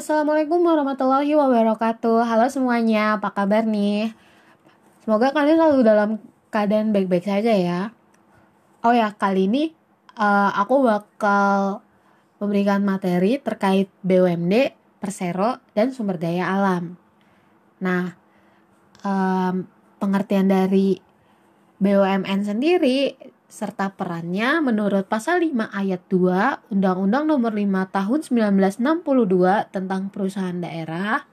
Assalamualaikum warahmatullahi wabarakatuh. Halo semuanya, apa kabar nih? Semoga kalian selalu dalam keadaan baik-baik saja ya. Oh ya, kali ini uh, aku bakal memberikan materi terkait BUMD, Persero, dan sumber daya alam. Nah, um, pengertian dari BUMN sendiri serta perannya menurut pasal 5 ayat 2 Undang-Undang Nomor 5 Tahun 1962 tentang Perusahaan Daerah,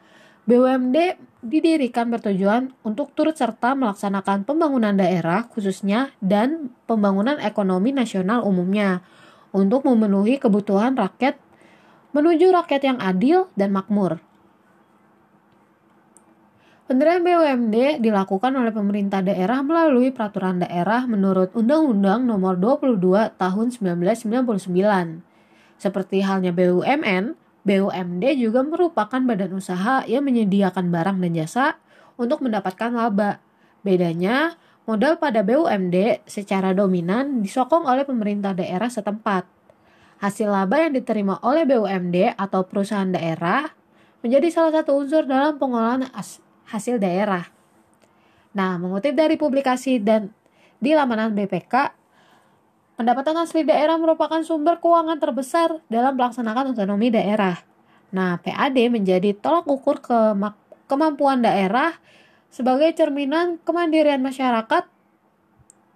BUMD didirikan bertujuan untuk turut serta melaksanakan pembangunan daerah khususnya dan pembangunan ekonomi nasional umumnya untuk memenuhi kebutuhan rakyat menuju rakyat yang adil dan makmur. Pendirian BUMD dilakukan oleh pemerintah daerah melalui peraturan daerah menurut Undang-Undang Nomor 22 Tahun 1999. Seperti halnya BUMN, BUMD juga merupakan badan usaha yang menyediakan barang dan jasa untuk mendapatkan laba. Bedanya, modal pada BUMD secara dominan disokong oleh pemerintah daerah setempat. Hasil laba yang diterima oleh BUMD atau perusahaan daerah menjadi salah satu unsur dalam pengolahan hasil daerah. Nah, mengutip dari publikasi dan di laman BPK, pendapatan asli daerah merupakan sumber keuangan terbesar dalam melaksanakan otonomi daerah. Nah, PAD menjadi tolak ukur ke kemampuan daerah sebagai cerminan kemandirian masyarakat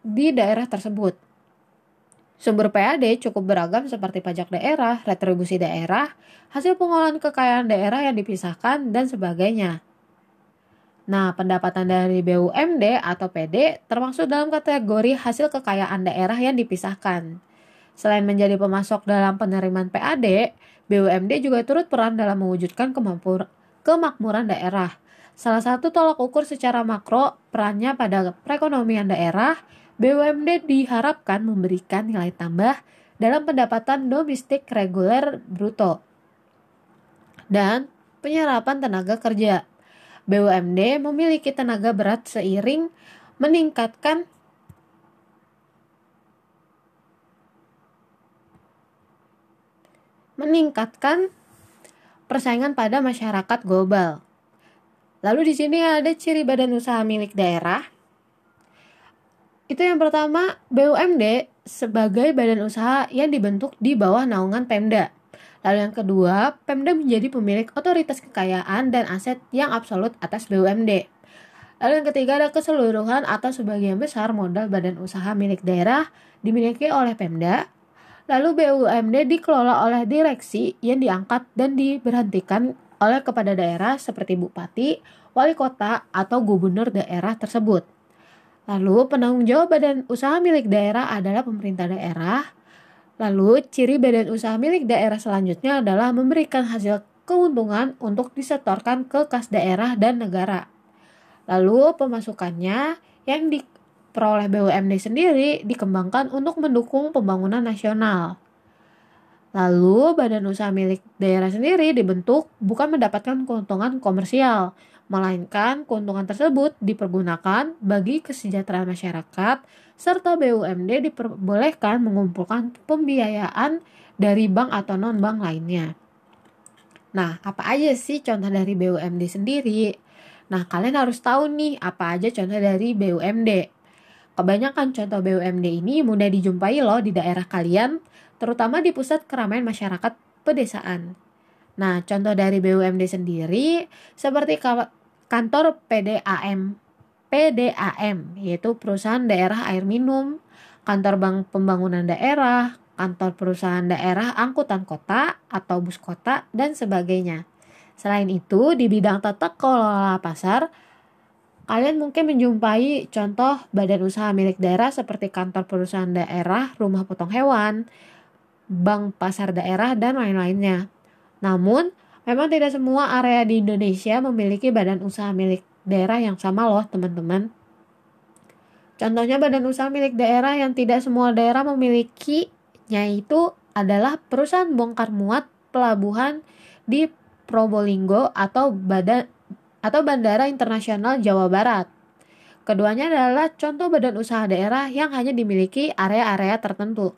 di daerah tersebut. Sumber PAD cukup beragam seperti pajak daerah, retribusi daerah, hasil pengolahan kekayaan daerah yang dipisahkan, dan sebagainya. Nah, pendapatan dari BUMD atau PD termasuk dalam kategori hasil kekayaan daerah yang dipisahkan. Selain menjadi pemasok dalam penerimaan PAD, BUMD juga turut peran dalam mewujudkan kemakmuran daerah. Salah satu tolak ukur secara makro perannya pada perekonomian daerah, BUMD diharapkan memberikan nilai tambah dalam pendapatan domestik reguler bruto dan penyerapan tenaga kerja. BUMD memiliki tenaga berat seiring meningkatkan meningkatkan persaingan pada masyarakat global. Lalu di sini ada ciri badan usaha milik daerah. Itu yang pertama, BUMD sebagai badan usaha yang dibentuk di bawah naungan Pemda. Lalu yang kedua, Pemda menjadi pemilik otoritas kekayaan dan aset yang absolut atas BUMD. Lalu yang ketiga ada keseluruhan atau sebagian besar modal badan usaha milik daerah dimiliki oleh Pemda. Lalu BUMD dikelola oleh direksi yang diangkat dan diberhentikan oleh kepada daerah seperti bupati, wali kota, atau gubernur daerah tersebut. Lalu penanggung jawab badan usaha milik daerah adalah pemerintah daerah, Lalu, ciri badan usaha milik daerah selanjutnya adalah memberikan hasil keuntungan untuk disetorkan ke kas daerah dan negara. Lalu, pemasukannya yang diperoleh BUMD sendiri dikembangkan untuk mendukung pembangunan nasional. Lalu, badan usaha milik daerah sendiri dibentuk bukan mendapatkan keuntungan komersial, melainkan keuntungan tersebut dipergunakan bagi kesejahteraan masyarakat, serta BUMD diperbolehkan mengumpulkan pembiayaan dari bank atau non-bank lainnya. Nah, apa aja sih contoh dari BUMD sendiri? Nah, kalian harus tahu nih apa aja contoh dari BUMD. Kebanyakan contoh BUMD ini mudah dijumpai loh di daerah kalian, terutama di pusat keramaian masyarakat pedesaan. Nah, contoh dari BUMD sendiri seperti kantor PDAM PDAM yaitu perusahaan daerah air minum, kantor bank pembangunan daerah, kantor perusahaan daerah angkutan kota atau bus kota dan sebagainya. Selain itu, di bidang tata kelola pasar, kalian mungkin menjumpai contoh badan usaha milik daerah seperti kantor perusahaan daerah, rumah potong hewan, bank pasar daerah, dan lain-lainnya. Namun, Memang tidak semua area di Indonesia memiliki badan usaha milik daerah yang sama loh teman-teman. Contohnya badan usaha milik daerah yang tidak semua daerah memilikinya itu adalah perusahaan bongkar muat pelabuhan di Probolinggo atau badan atau Bandara Internasional Jawa Barat. Keduanya adalah contoh badan usaha daerah yang hanya dimiliki area-area tertentu.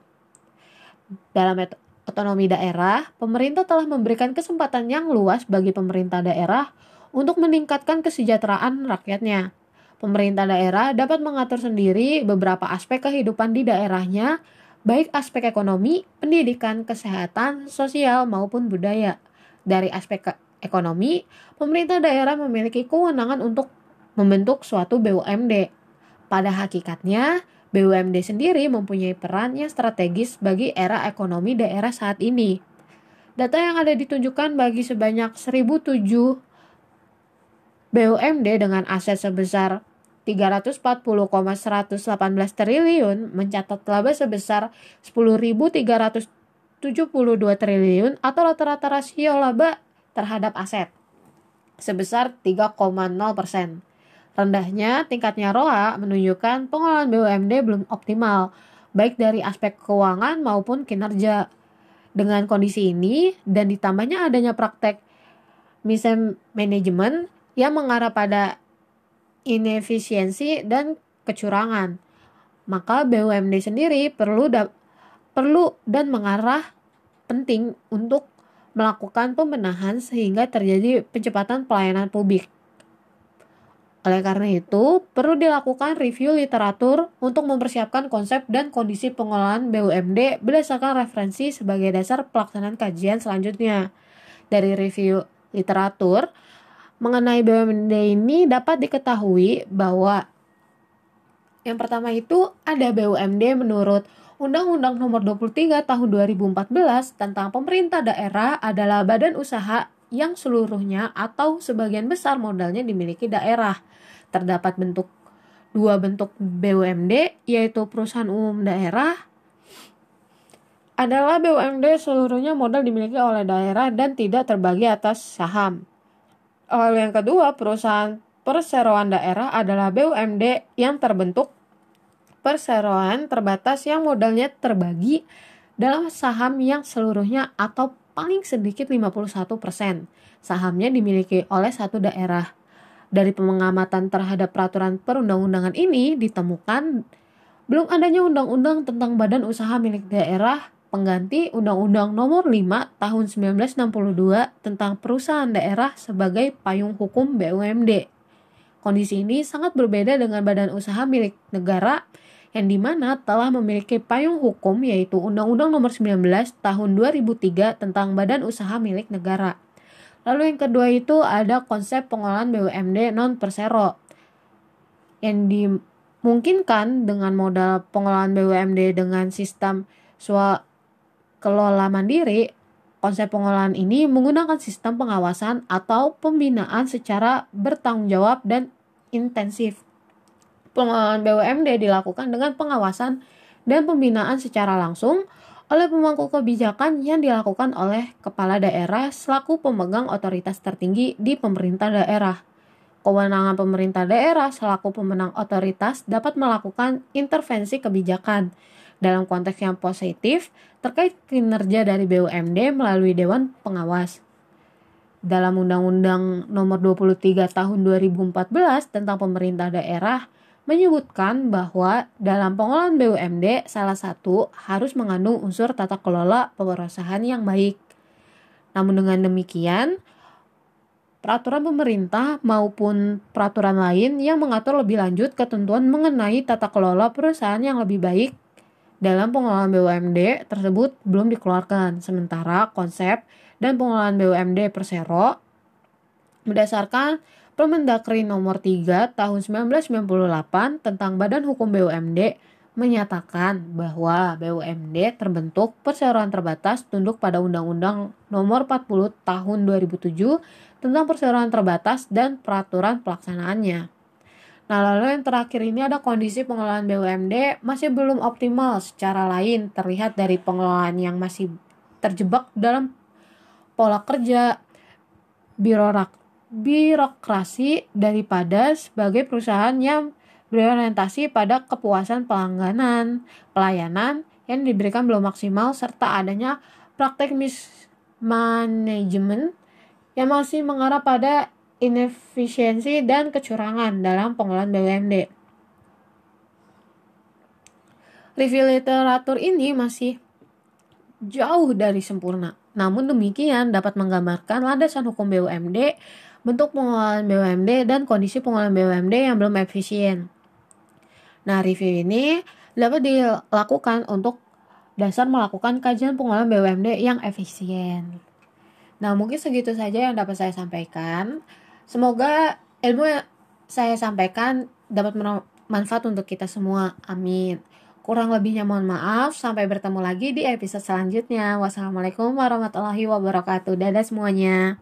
Dalam otonomi daerah, pemerintah telah memberikan kesempatan yang luas bagi pemerintah daerah untuk meningkatkan kesejahteraan rakyatnya. Pemerintah daerah dapat mengatur sendiri beberapa aspek kehidupan di daerahnya, baik aspek ekonomi, pendidikan, kesehatan, sosial, maupun budaya. Dari aspek ekonomi, pemerintah daerah memiliki kewenangan untuk membentuk suatu BUMD. Pada hakikatnya, BUMD sendiri mempunyai peran yang strategis bagi era ekonomi daerah saat ini. Data yang ada ditunjukkan bagi sebanyak 1007 BUMD dengan aset sebesar 340,118 triliun mencatat laba sebesar 10.372 triliun atau rata-rata rasio laba terhadap aset sebesar 3,0 persen. Rendahnya tingkatnya ROA menunjukkan pengelolaan BUMD belum optimal, baik dari aspek keuangan maupun kinerja. Dengan kondisi ini dan ditambahnya adanya praktek mismanagement yang mengarah pada inefisiensi dan kecurangan. Maka BUMD sendiri perlu da perlu dan mengarah penting untuk melakukan pembenahan sehingga terjadi pencepatan pelayanan publik. Oleh karena itu, perlu dilakukan review literatur untuk mempersiapkan konsep dan kondisi pengelolaan BUMD berdasarkan referensi sebagai dasar pelaksanaan kajian selanjutnya. Dari review literatur, mengenai BUMD ini dapat diketahui bahwa yang pertama itu ada BUMD menurut Undang-Undang Nomor 23 Tahun 2014 tentang pemerintah daerah adalah badan usaha yang seluruhnya atau sebagian besar modalnya dimiliki daerah. Terdapat bentuk dua bentuk BUMD yaitu perusahaan umum daerah adalah BUMD seluruhnya modal dimiliki oleh daerah dan tidak terbagi atas saham. Lalu yang kedua, perusahaan perseroan daerah adalah BUMD yang terbentuk perseroan terbatas yang modalnya terbagi dalam saham yang seluruhnya atau paling sedikit 51%. Sahamnya dimiliki oleh satu daerah. Dari pengamatan terhadap peraturan perundang-undangan ini ditemukan belum adanya undang-undang tentang badan usaha milik daerah pengganti Undang-Undang Nomor 5 Tahun 1962 tentang Perusahaan Daerah sebagai payung hukum BUMD. Kondisi ini sangat berbeda dengan badan usaha milik negara yang di mana telah memiliki payung hukum yaitu Undang-Undang Nomor 19 Tahun 2003 tentang Badan Usaha milik negara. Lalu yang kedua itu ada konsep pengolahan BUMD non persero yang dimungkinkan dengan modal pengolahan BUMD dengan sistem swa kelola mandiri, konsep pengolahan ini menggunakan sistem pengawasan atau pembinaan secara bertanggung jawab dan intensif. Pengelolaan BUMD dilakukan dengan pengawasan dan pembinaan secara langsung oleh pemangku kebijakan yang dilakukan oleh kepala daerah selaku pemegang otoritas tertinggi di pemerintah daerah. Kewenangan pemerintah daerah selaku pemenang otoritas dapat melakukan intervensi kebijakan dalam konteks yang positif terkait kinerja dari BUMD melalui Dewan Pengawas. Dalam Undang-Undang Nomor 23 Tahun 2014 tentang Pemerintah Daerah menyebutkan bahwa dalam pengelolaan BUMD salah satu harus mengandung unsur tata kelola perusahaan yang baik. Namun dengan demikian, peraturan pemerintah maupun peraturan lain yang mengatur lebih lanjut ketentuan mengenai tata kelola perusahaan yang lebih baik dalam pengelolaan BUMD tersebut belum dikeluarkan. Sementara konsep dan pengelolaan BUMD Persero berdasarkan Permendagri nomor 3 tahun 1998 tentang Badan Hukum BUMD menyatakan bahwa BUMD terbentuk perseroan terbatas tunduk pada Undang-Undang Nomor 40 Tahun 2007 tentang perseroan terbatas dan peraturan pelaksanaannya. Nah, lalu yang terakhir ini ada kondisi pengelolaan BUMD masih belum optimal secara lain terlihat dari pengelolaan yang masih terjebak dalam pola kerja birokrat birokrasi daripada sebagai perusahaan yang berorientasi pada kepuasan pelangganan, pelayanan yang diberikan belum maksimal serta adanya praktek mismanagement yang masih mengarah pada inefisiensi dan kecurangan dalam pengelolaan BUMD. Review literatur ini masih jauh dari sempurna. Namun demikian dapat menggambarkan landasan hukum BUMD, bentuk pengelolaan BUMD, dan kondisi pengelolaan BUMD yang belum efisien. Nah, review ini dapat dilakukan untuk dasar melakukan kajian pengelolaan BUMD yang efisien. Nah, mungkin segitu saja yang dapat saya sampaikan. Semoga ilmu yang saya sampaikan dapat bermanfaat untuk kita semua. Amin. Kurang lebihnya mohon maaf. Sampai bertemu lagi di episode selanjutnya. Wassalamualaikum warahmatullahi wabarakatuh. Dadah semuanya.